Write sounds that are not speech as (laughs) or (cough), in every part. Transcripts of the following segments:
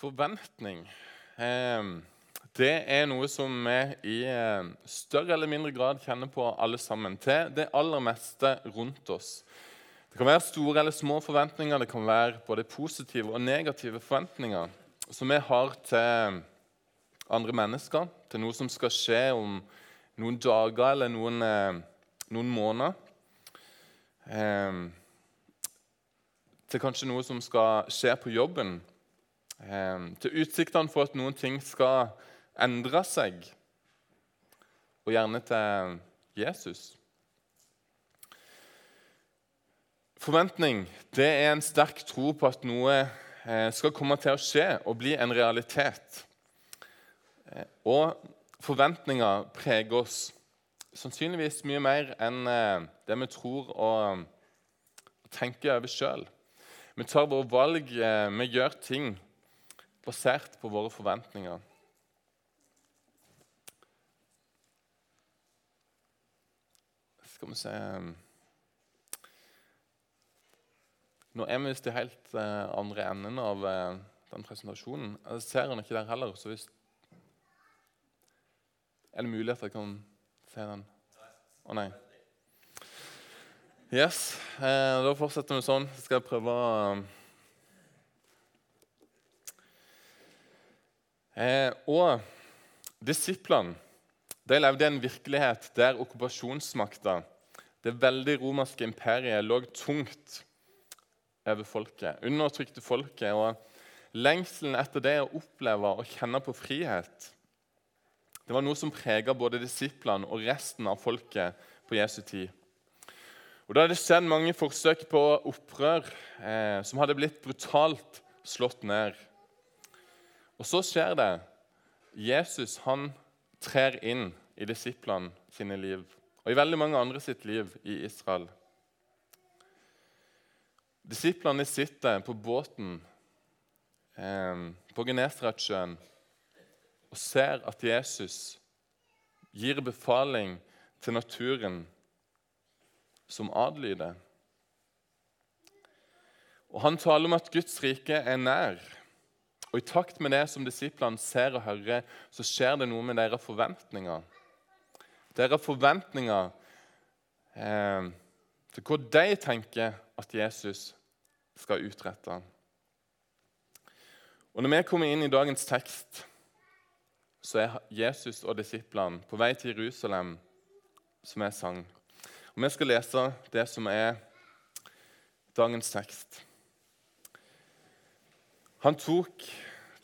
Forventning eh, det er noe som vi i eh, større eller mindre grad kjenner på alle sammen. Til det aller meste rundt oss. Det kan være store eller små forventninger, det kan være både positive og negative forventninger som vi har til andre mennesker, til noe som skal skje om noen dager eller noen, noen måneder. Til kanskje noe som skal skje på jobben. Eh, til utsiktene for at noen ting skal endre seg, og gjerne til Jesus. Forventning det er en sterk tro på at noe eh, skal komme til å skje og bli en realitet. Eh, og forventninger preger oss sannsynligvis mye mer enn eh, det vi tror og tenker over sjøl. Vi tar våre valg, vi gjør ting basert på våre forventninger. Skal vi se Nå er vi visst i helt uh, andre enden av uh, den presentasjonen. Jeg ser den ikke der heller. så hvis Er det mulig at jeg kan se den? Å nei. Yes. Uh, da fortsetter vi sånn. Så skal jeg prøve å Og disiplene de levde i en virkelighet der okkupasjonsmakta, det veldig romerske imperiet, lå tungt over folket, undertrykte folket. og Lengselen etter det å oppleve og kjenne på frihet det var noe som prega både disiplene og resten av folket på Jesu tid. Og Da hadde det skjedd mange forsøk på opprør eh, som hadde blitt brutalt slått ned. Og så skjer det. Jesus han trer inn i disiplene sine liv og i veldig mange andre sitt liv i Israel. Disiplene sitter på båten eh, på Genesaretsjøen og ser at Jesus gir befaling til naturen som adlyder. Og Han taler om at Guds rike er nær. Og I takt med det som disiplene ser og hører, så skjer det noe med deres forventninger. Deres forventninger eh, til hva de tenker at Jesus skal utrette. Og Når vi kommer inn i dagens tekst, så er Jesus og disiplene på vei til Jerusalem, som er sang. Og Vi skal lese det som er dagens tekst. Han tok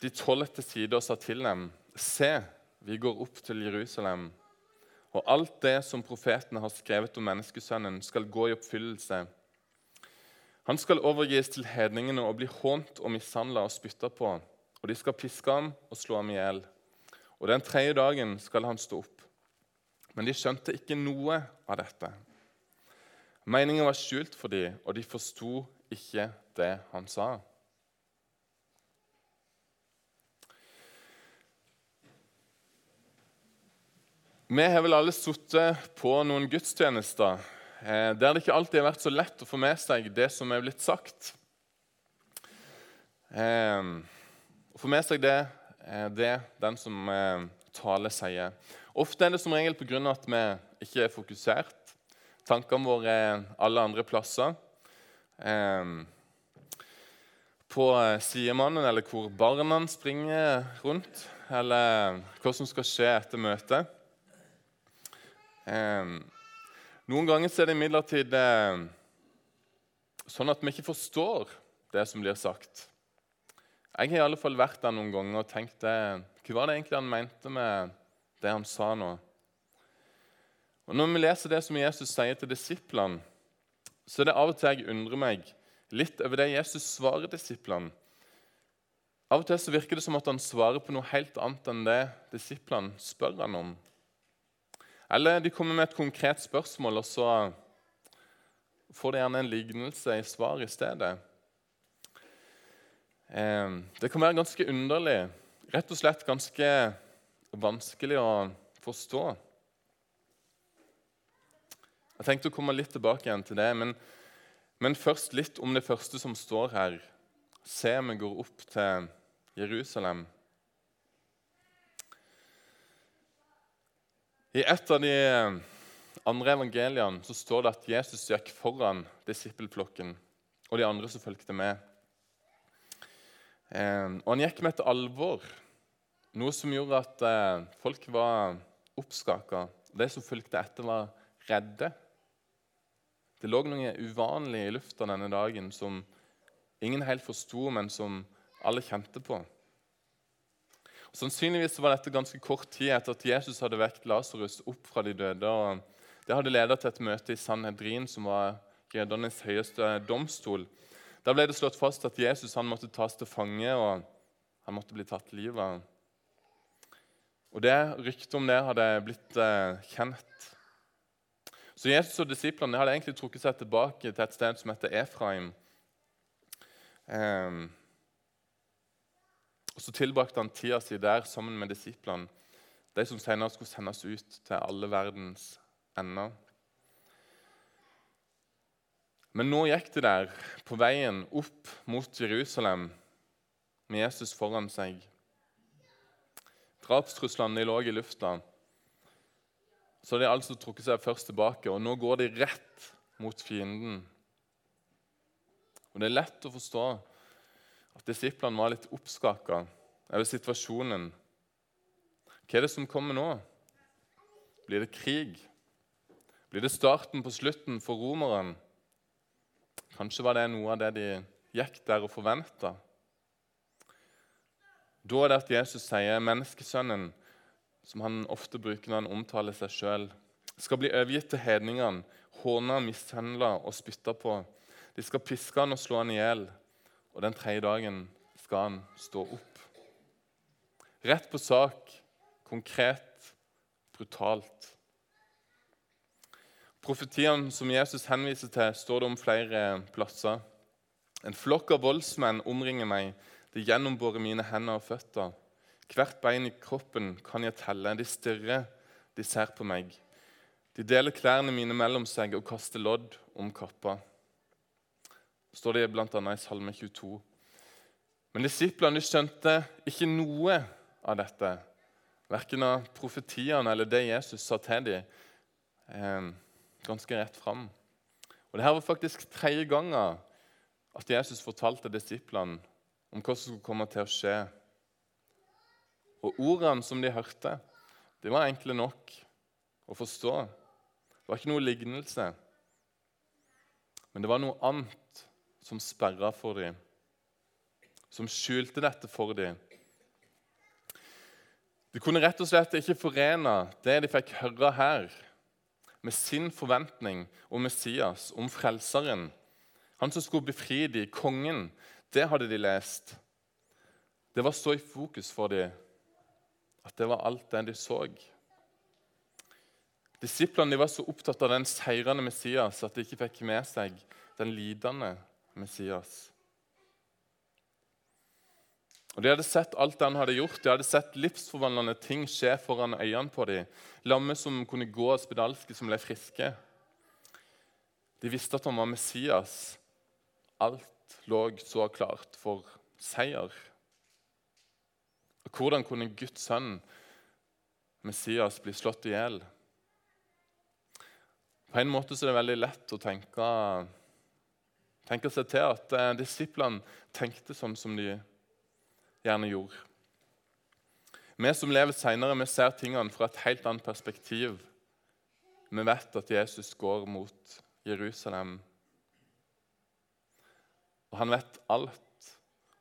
de tolv til side og sa til dem.: Se, vi går opp til Jerusalem, og alt det som profetene har skrevet om menneskesønnen, skal gå i oppfyllelse. Han skal overgis til hedningene og bli hånt og mishandla og spytta på, og de skal piske ham og slå ham i hjel. Og den tredje dagen skal han stå opp. Men de skjønte ikke noe av dette. Meningen var skjult for dem, og de forsto ikke det han sa. Vi har vel alle sittet på noen gudstjenester eh, der det ikke alltid har vært så lett å få med seg det som er blitt sagt. Eh, å få med seg det, eh, det den som taler, sier. Ofte er det som regel pga. at vi ikke er fokusert. Tankene våre er alle andre plasser. På sidemannen, eller hvor barna springer rundt, eller hva som skal skje etter møtet. Eh, noen ganger er det imidlertid eh, sånn at vi ikke forstår det som blir sagt. Jeg har i alle fall vært der noen ganger og tenkt det, hva var det egentlig han mente med det han sa nå. Og Når vi leser det som Jesus sier til disiplene, så er det av og til jeg undrer meg litt over det Jesus svarer disiplene. Av og til så virker det som at han svarer på noe helt annet enn det disiplene spør han om. Eller de kommer med et konkret spørsmål, og så får de gjerne en lignelse i svar i stedet. Eh, det kan være ganske underlig, rett og slett ganske vanskelig å forstå. Jeg tenkte å komme litt tilbake igjen til det, men, men først litt om det første som står her. Se, vi går opp til Jerusalem. I et av de andre evangeliene så står det at Jesus gikk foran disippelflokken og de andre som fulgte med. Eh, og Han gikk med et alvor, noe som gjorde at eh, folk var oppskaka. De som fulgte etter, var redde. Det lå noe uvanlig i lufta denne dagen som ingen helt forsto, men som alle kjente på. Sannsynligvis var dette ganske kort tid etter at Jesus hadde vekt Lasarus opp fra de døde. og Det hadde ledet til et møte i Sanhedrin, som var jødenes høyeste domstol. Da ble det slått fast at Jesus han måtte tas til fange, og han måtte bli tatt livet av. Og det Ryktet om det hadde blitt eh, kjent. Så Jesus og disiplene hadde egentlig trukket seg tilbake til et sted som heter Efraim. Eh, og Så tilbrakte han tida si der sammen med disiplene, de som senere skulle sendes ut til alle verdens ender. Men nå gikk de der på veien opp mot Jerusalem med Jesus foran seg. Drapstruslene lå i lufta. Så de altså trukket seg først tilbake, og nå går de rett mot fienden. Og Det er lett å forstå at disiplene var litt oppskaka over situasjonen. Hva er det som kommer nå? Blir det krig? Blir det starten på slutten for romeren? Kanskje var det noe av det de gikk der og forventa. Da er det at Jesus sier menneskesønnen, som han ofte bruker når han omtaler seg sjøl, skal bli overgitt til hedningene, håna, mishandla og spytta på. De skal piske han og slå han i hjel, og den tredje dagen skal han stå opp. Rett på sak, konkret, brutalt. Profetiene som Jesus henviser til, står det om flere plasser. En flokk av voldsmenn omringer meg, de gjennomborer mine hender og føtter. Hvert bein i kroppen kan jeg telle. De stirrer, de ser på meg. De deler klærne mine mellom seg og kaster lodd om kappa. Står det bl.a. i Salme 22. Men disiplene skjønte ikke noe av dette. Verken av profetiene eller det Jesus sa til dem. Eh, ganske rett fram. Og Dette var faktisk tredje gangen at Jesus fortalte disiplene om hva som skulle komme til å skje. Og ordene som de hørte, de var enkle nok å forstå. Det var ikke noe lignelse. Men det var noe annet som sperra for dem, som skjulte dette for dem. De kunne rett og slett ikke forene det de fikk høre her, med sin forventning om Messias, om Frelseren. Han som skulle befri dem, kongen. Det hadde de lest. Det var så i fokus for dem at det var alt det de så. Disiplene var så opptatt av den seirende Messias at de ikke fikk med seg den lidende Messias. Og De hadde sett alt han hadde gjort. De hadde sett livsforvandlende ting skje foran øynene på dem. Lamme som kunne gå, og spedalske som ble friske. De visste at han var Messias. Alt lå så klart for seier. Og Hvordan kunne Guds sønn, Messias, bli slått i hjel? På en måte så er det veldig lett å tenke, tenke seg til at eh, disiplene tenkte sånn som de gjerne gjorde. Vi som lever seinere, ser tingene fra et helt annet perspektiv. Vi vet at Jesus går mot Jerusalem. Og han vet alt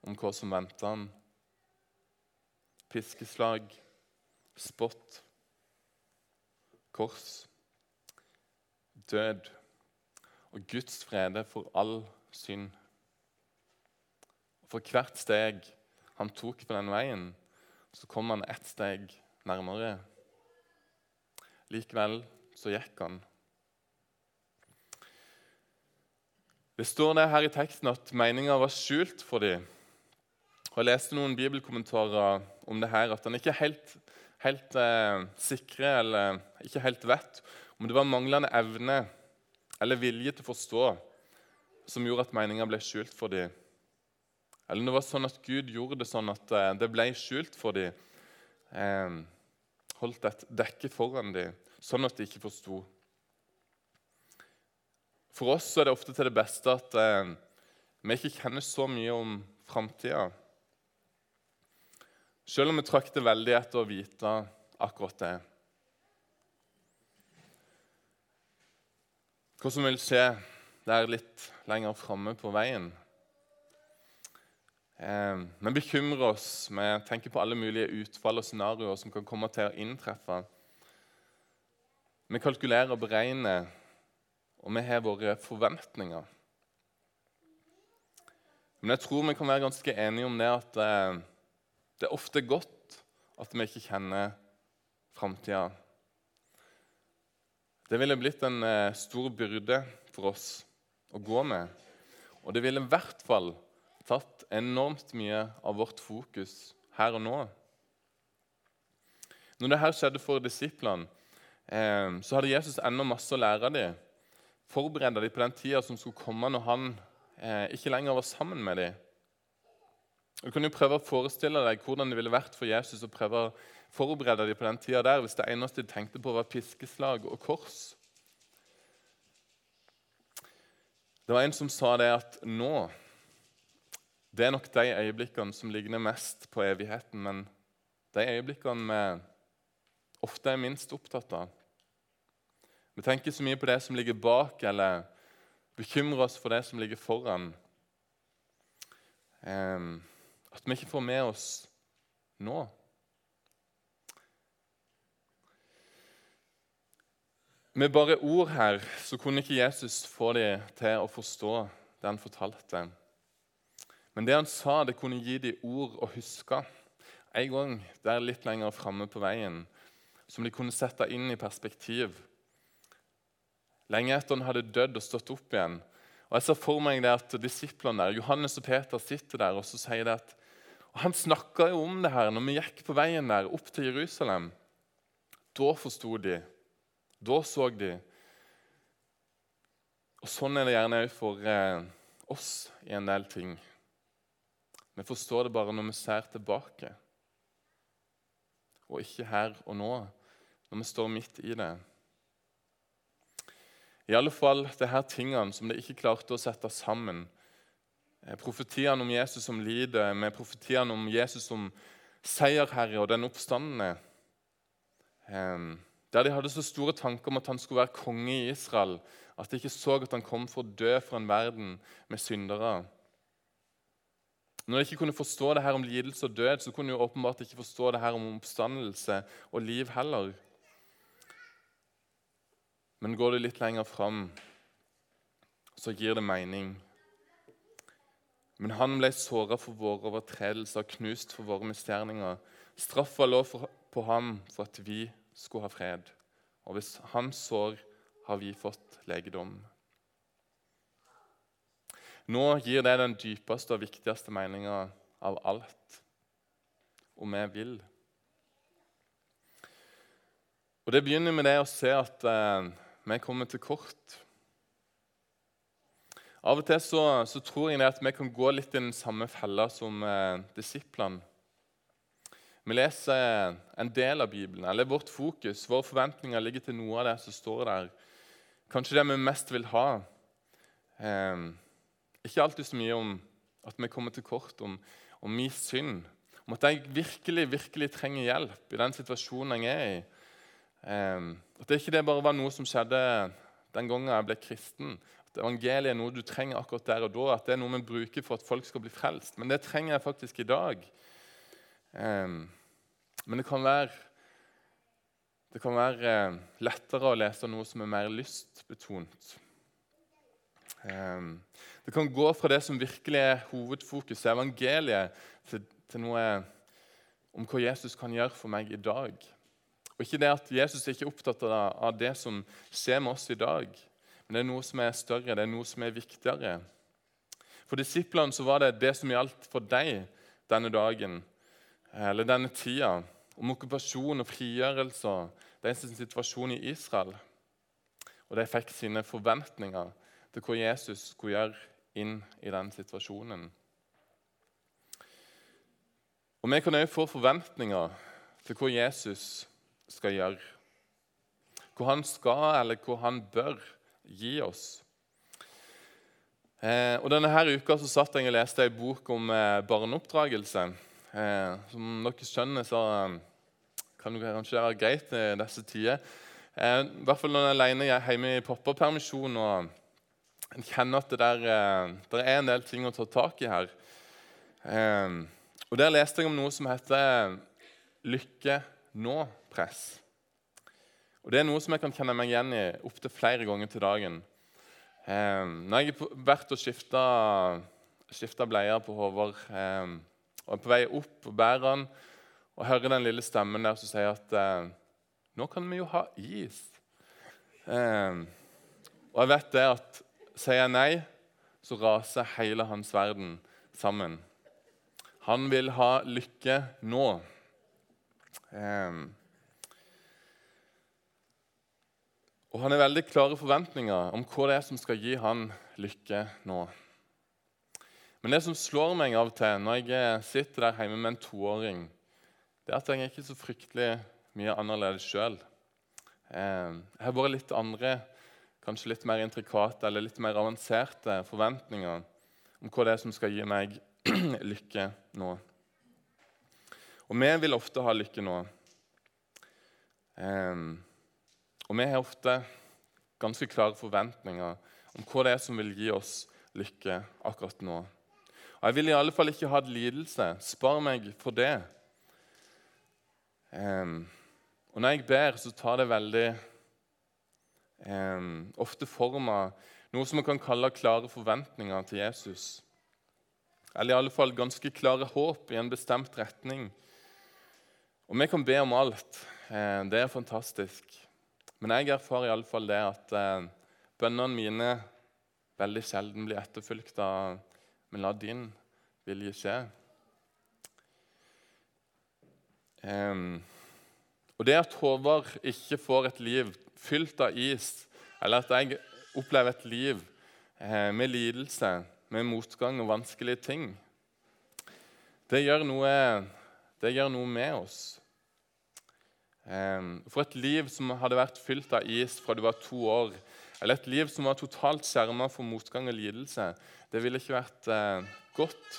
om hva som venter han. Piskeslag, spott, kors, død og Guds frede for all synd. For hvert steg han tok på den veien, så kom han ett steg nærmere. Likevel så gikk han. Det står det her i teksten at meninga var skjult for dem. Og Jeg leste noen bibelkommentarer om det her, at han ikke helt, helt eh, sikre eller ikke helt vet om det var manglende evne eller vilje til å forstå som gjorde at meninga ble skjult for dem. Eller det var sånn at Gud gjorde det sånn at eh, det ble skjult for dem. Eh, holdt et dekke foran dem, sånn at de ikke forsto. For oss er det ofte til det beste at eh, vi ikke kjenner så mye om framtida. Selv om vi trakter veldig etter å vite akkurat det. Hva som vil skje der litt lenger framme på veien. Vi bekymrer oss, vi tenker på alle mulige utfall og scenarioer som kan komme til å inntreffe. Vi kalkulerer og beregner, og vi har våre forventninger. Men jeg tror vi kan være ganske enige om det at eh, det er ofte godt at vi ikke kjenner framtida. Det ville blitt en eh, stor byrde for oss å gå med. Og det ville i hvert fall tatt enormt mye av vårt fokus her og nå. Når dette skjedde for disiplene, eh, så hadde Jesus ennå masse å lære dem. Forberede dem på den tida som skulle komme når han eh, ikke lenger var sammen med dem. Du kan jo prøve å forestille deg hvordan det ville vært for Jesus å prøve å forberede dem på den tida der, hvis det eneste de tenkte på, var piskeslag og kors. Det var en som sa det at nå Det er nok de øyeblikkene som ligner mest på evigheten, men de øyeblikkene vi ofte er minst opptatt av. Vi tenker så mye på det som ligger bak, eller bekymrer oss for det som ligger foran. At vi ikke får med oss nå. Med bare ord her så kunne ikke Jesus få dem til å forstå det han fortalte. Men det han sa, det kunne gi dem ord å huske en gang der litt lenger framme på veien, som de kunne sette inn i perspektiv. Lenge etter han hadde dødd og stått opp igjen. Og Jeg ser for meg det at disiplene der, Johannes og Peter sitter der og så sier det at og Han snakka jo om det her når vi gikk på veien der opp til Jerusalem. Da forsto de da så de. Og Sånn er det gjerne òg for eh, oss i en del ting. Vi forstår det bare når vi ser tilbake, og ikke her og nå, når vi står midt i det. I alle fall det her tingene som de ikke klarte å sette sammen. Eh, profetiene om Jesus som lider, med profetiene om Jesus som seierherre og den oppstandende. Der de hadde så store tanker om at han skulle være konge i Israel, at de ikke så at han kom for å dø for en verden med syndere. Når de ikke kunne forstå det her om lidelse og død, så kunne de åpenbart ikke forstå det her om oppstandelse og liv heller. Men går du litt lenger fram, så gir det mening. Men han ble såra for våre overtredelser, knust for våre misgjerninger. Straffa lå på ham for at vi skulle ha fred. Og hvis han sår, har vi fått legedom. Nå gir det den dypeste og viktigste meninga av alt. Og vi vil. Og Det begynner med det å se at eh, vi kommer til kort. Av og til så, så tror jeg at vi kan gå litt i den samme fella som eh, disiplene. Vi leser en del av Bibelen, eller vårt fokus, våre forventninger ligger til noe av det som står der. Kanskje det vi mest vil ha. Eh, ikke alltid så mye om at vi kommer til kort, om, om min synd. Om at jeg virkelig virkelig trenger hjelp i den situasjonen jeg er i. Eh, at det ikke det bare var noe som skjedde den gangen jeg ble kristen. At evangeliet er noe du trenger akkurat der og da. At det er noe vi bruker for at folk skal bli frelst. Men det trenger jeg faktisk i dag. Um, men det kan være, det kan være uh, lettere å lese noe som er mer lystbetont. Um, det kan gå fra det som virkelig er hovedfokuset, evangeliet, til, til, noe om hva Jesus kan gjøre for meg i dag. Og Ikke det at Jesus er ikke opptatt av, av det som skjer med oss i dag, men det er noe som er større, det er noe som er viktigere. For disiplene så var det det som gjaldt for deg denne dagen eller denne tida, om okkupasjon og frigjørelse, deres situasjon i Israel. Og de fikk sine forventninger til hva Jesus skulle gjøre inn i den situasjonen. Og vi kan òg få forventninger til hva Jesus skal gjøre. Hva han skal, eller hva han bør gi oss. Eh, og Denne her uka så satt jeg og leste ei bok om eh, barneoppdragelse. Eh, som dere skjønner, så eh, kan det kanskje være greit i disse tider. Eh, I hvert fall når jeg er alene hjemme i pappapermisjon og en kjenner at det der, det er en del ting å ta tak i her. Og Der leste jeg om noe som heter lykke nå-press. Og Det er noe som jeg kan kjenne meg igjen i opptil flere ganger til dagen. Eh, når jeg har vært og skifta bleier på Håvard eh, og er på vei opp og bærer han, og hører den lille stemmen der som sier at eh, nå kan vi jo ha is. Eh, og jeg vet det at sier jeg nei, så raser hele hans verden sammen. Han vil ha lykke nå. Eh, og han har veldig klare forventninger om hva det er som skal gi han lykke nå. Men det som slår meg av og til når jeg sitter der hjemme med en toåring, det er at jeg er ikke så fryktelig mye annerledes sjøl. Eh, jeg har vært litt andre, kanskje litt mer intrikate eller litt mer avanserte forventninger om hva det er som skal gi meg (clears throat) lykke nå. Og vi vil ofte ha lykke nå. Um, og vi har ofte ganske klare forventninger om hva det er som vil gi oss lykke akkurat nå. Jeg vil i alle fall ikke ha lidelse. Spar meg for det. Um, og Når jeg ber, så tar det veldig um, ofte form av noe som man kan kalle klare forventninger til Jesus. Eller i alle fall ganske klare håp i en bestemt retning. Og vi kan be om alt. Um, det er fantastisk. Men jeg erfarer i alle fall det at eh, bønnene mine veldig sjelden blir etterfulgt av Men la din vilje skje. Um, og det at Håvard ikke får et liv fylt av is, eller at jeg opplever et liv eh, med lidelse, med motgang og vanskelige ting, det gjør noe, det gjør noe med oss. Um, for et liv som hadde vært fylt av is fra du var to år, eller et liv som var totalt skjerma for motgang og lidelse, det ville ikke vært eh, godt.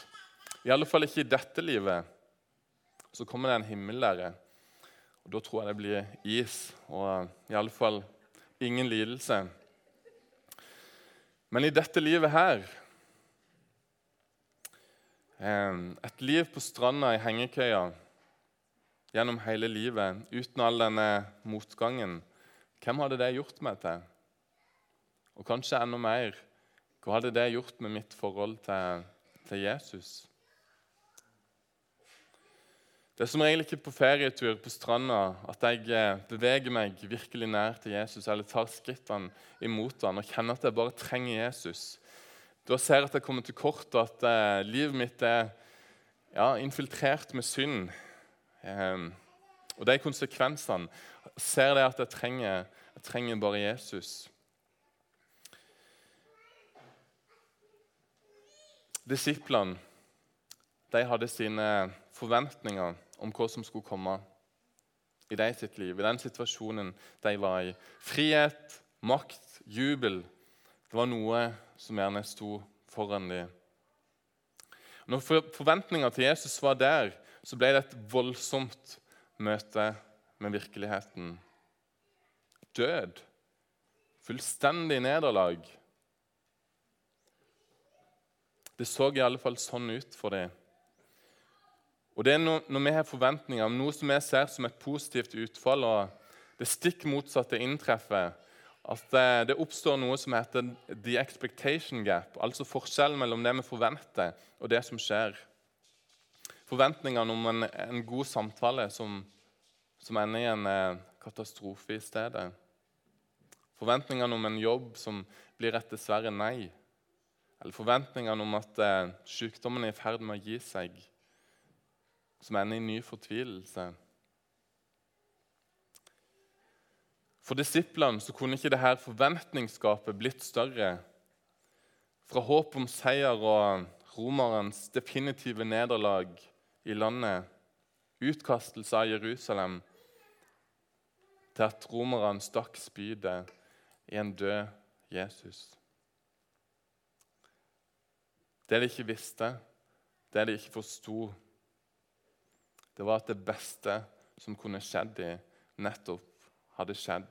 I alle fall ikke i dette livet. Så kommer det en himmel der og Da tror jeg det blir is og i alle fall ingen lidelse. Men i dette livet her Et liv på stranda i hengekøya gjennom hele livet uten all denne motgangen Hvem hadde det gjort meg til? Og kanskje enda mer hva hadde det gjort med mitt forhold til, til Jesus? Det er som regel ikke på ferietur på stranda at jeg eh, beveger meg virkelig nær til Jesus eller tar skrittene imot ham og kjenner at jeg bare trenger Jesus. Da ser jeg at jeg kommer til kort, og at eh, livet mitt er ja, infiltrert med synd. Eh, og de konsekvensene ser jeg at jeg trenger, jeg trenger bare Jesus. Disiplene de hadde sine forventninger om hva som skulle komme i de sitt liv, i den situasjonen de var i. Frihet, makt, jubel det var noe som gjerne sto foran dem. Når forventninga til Jesus var der, så ble det et voldsomt møte med virkeligheten. Død. Fullstendig nederlag. Det så i alle fall sånn ut for dem. Og det er når, vi har forventninger om noe som vi ser som et positivt utfall, og det stikk motsatte inntreffer, at det, det, oppstår noe som heter the expectation gap, altså forskjellen mellom det vi forventer, og det som skjer. Forventningene om en, en god samtale som, som, ender i en eh, katastrofe i stedet. Forventningene om en jobb som blir et dessverre nei. Eller forventningene om at eh, sykdommen er i ferd med å gi seg som ender i ny fortvilelse. For disiplene så kunne ikke dette forventningsgapet blitt større. Fra håp om seier og romerens definitive nederlag i landet utkastelse av Jerusalem, til at romerne stakk spydet i en død Jesus. Det de ikke visste, det de ikke forsto, det var at det beste som kunne skjedd dem, nettopp hadde skjedd.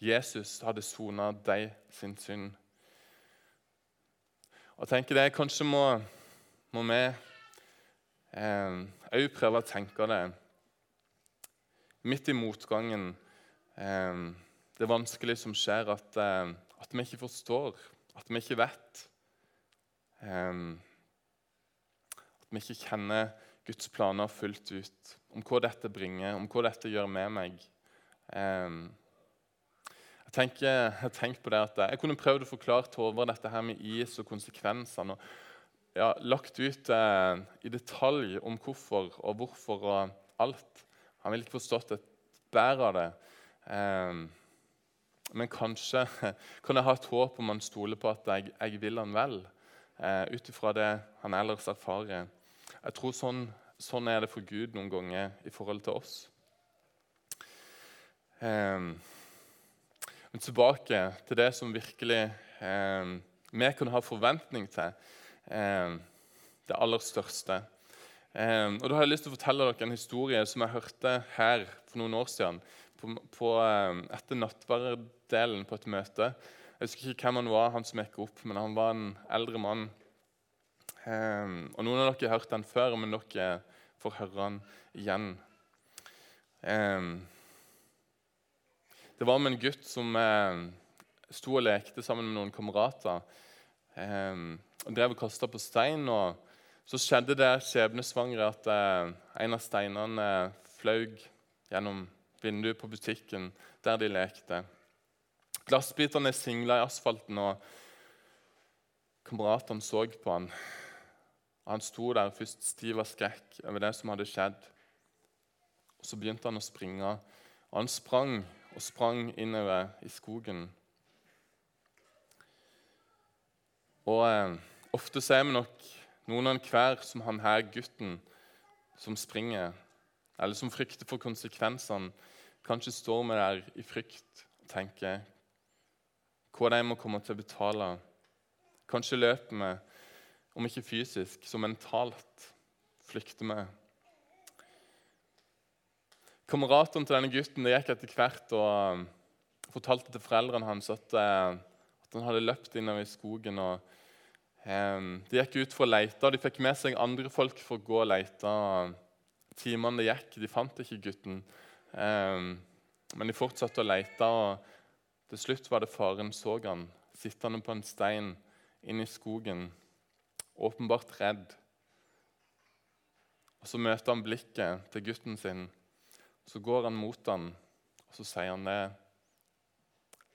Jesus hadde sona deg sin synd. Og tenker det, Kanskje må, må vi òg eh, prøve å tenke det midt i motgangen. Eh, det vanskelig som skjer, at, eh, at, vi ikke forstår, at vi ikke vet. Eh, at vi ikke kjenner Guds planer fullt ut, om hva dette bringer, om hva dette gjør med meg. Eh, jeg tenker, jeg tenker på det at jeg kunne prøvd å forklare Tove dette her med is og konsekvensene. og ja, Lagt ut eh, i detalj om hvorfor og hvorfor og alt. Han ville ikke forstått et bær av det. Eh, men kanskje (laughs) kan jeg ha et håp om han stoler på at jeg, jeg vil han vel, eh, ut ifra det han ellers erfarer. Jeg tror sånn, sånn, er det for Gud noen ganger i forhold til oss. Eh, men tilbake til det som virkelig eh, vi kunne ha forventning til. Eh, det aller største. Eh, og Da har jeg lyst til å fortelle dere en historie som jeg hørte her for noen år siden. På, på, eh, etter nattverdelen på et møte. Jeg husker ikke hvem han var, han som gikk opp, men han var en eldre mann. Um, og Noen av dere har hørt den før, men dere får høre den igjen. Um, det var med en gutt som eh, sto og lekte sammen med noen kamerater. Eh, og drev og kasta på stein. og Så skjedde det skjebnesvangre at uh, en av steinene uh, fløy gjennom vinduet på butikken der de lekte. Glassbitene singla i asfalten, og kameratene så på han. Han sto der først stiv av skrekk over det som hadde skjedd. Og Så begynte han å springe, og han sprang og sprang innover i skogen. Og eh, Ofte ser vi nok noen av hver som han her gutten som springer, eller som frykter for konsekvensene. Kanskje står vi der i frykt og tenker hva de må komme til å betale. Kanskje løper vi, om ikke fysisk, så mentalt flykter vi Kameratene til denne gutten det gikk etter hvert og um, fortalte til foreldrene hans at, uh, at han hadde løpt innover i skogen. og um, De gikk ut for å lete, og de fikk med seg andre folk for å gå og lete. Timene det gikk, de fant ikke gutten. Um, men de fortsatte å lete, og til slutt var det faren så han sittende på en stein inne i skogen, åpenbart redd. Og Så møter han blikket til gutten sin så går han mot ham, og så sier han det.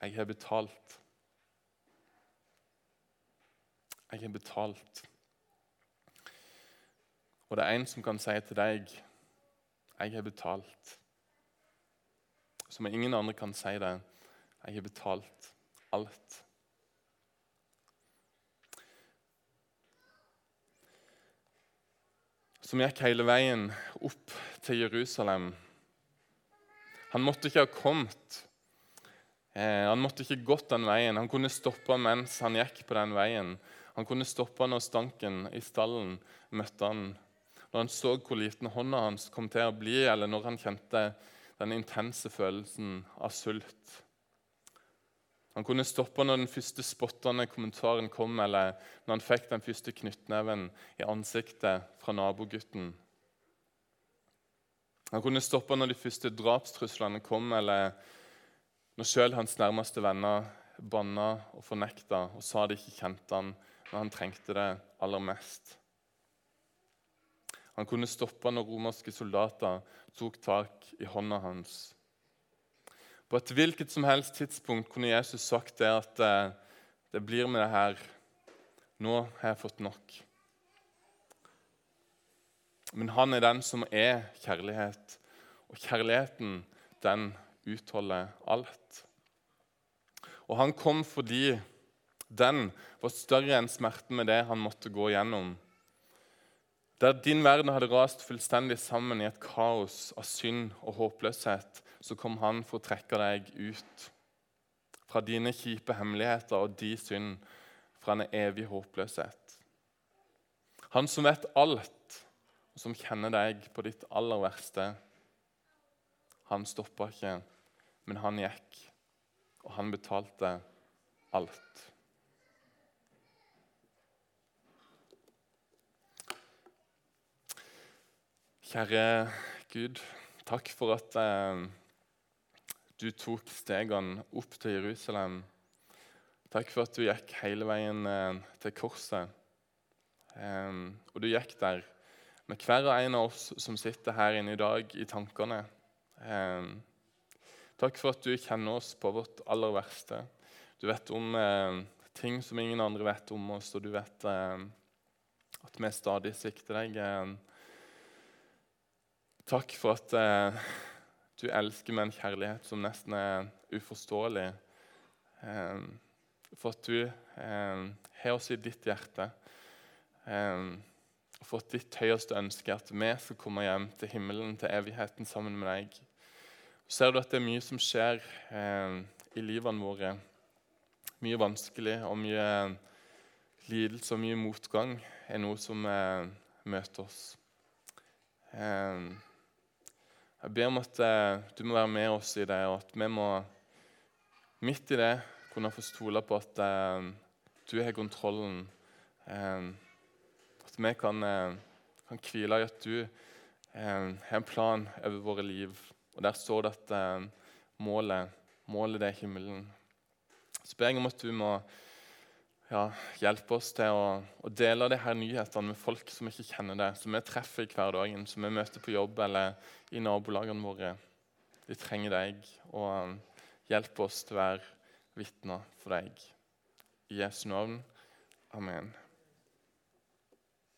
'Jeg har betalt.' Jeg har betalt. Og det er en som kan si til deg 'Jeg har betalt'. Som ingen andre kan si det. 'Jeg har betalt alt'. Som gikk hele veien opp til Jerusalem han måtte ikke ha kommet. Eh, han måtte ikke gått den veien. Han kunne stoppa mens han gikk på den veien. Han kunne stoppa når stanken i stallen møtte han. Når han så hvor liten hånda hans kom til å bli, eller når han kjente den intense følelsen av sult. Han kunne stoppe når den første spottende kommentaren kom, eller når han fikk den første knyttneven i ansiktet fra nabogutten. Han kunne stoppe når de første drapstruslene kom, eller når sjøl hans nærmeste venner banna og fornekta og sa de ikke kjente han når han trengte det aller mest. Han kunne stoppe når romerske soldater tok tak i hånda hans. På et hvilket som helst tidspunkt kunne Jesus sagt det at eh, det blir med det her. Nå har jeg fått nok. Men han er den som er kjærlighet. Og kjærligheten, den utholder alt. Og han kom fordi den var større enn smerten med det han måtte gå gjennom. Der din verden hadde rast fullstendig sammen i et kaos av synd og håpløshet, så kom han for å trekke deg ut fra dine kjipe hemmeligheter og de synd, fra en evig håpløshet. Han som vet alt, og som kjenner deg på ditt aller verste. Han stoppa ikke, men han gikk, og han betalte alt. Kjære Gud, takk for at eh, du tok stegene opp til Jerusalem. Takk for at du gikk hele veien eh, til korset. Eh, og du gikk der med hver og en av oss som sitter her inne i dag, i tankene. Eh, takk for at du kjenner oss på vårt aller verste. Du vet om eh, ting som ingen andre vet om oss, og du vet eh, at vi stadig svikter deg. Eh, Takk for at du elsker med en kjærlighet som nesten er uforståelig. Eh, for at du eh, har oss i ditt hjerte. Eh, for at ditt høyeste ønske er at vi skal komme hjem til himmelen, til evigheten sammen med deg. Ser du at det er mye som skjer i livene våre. Mye vanskelig og mye lidelse og mye motgang er noe som eh, møter oss. Eh, jeg ber om at eh, du må være med oss i det, og at vi må midt i det kunne få stole på at eh, du har kontrollen. Eh, at vi kan, kan hvile i at du har en plan over våre liv. Og Der står det at målet, målet er himmelen. Så ber jeg om at du må ja, hjelp oss til å, å dele de her nyhetene med folk som ikke kjenner det, som vi treffer i hverdagen, som vi møter på jobb eller i nabolagene våre. De trenger deg, og um, hjelp oss til å være vitner for deg. I Jesu navn. Amen.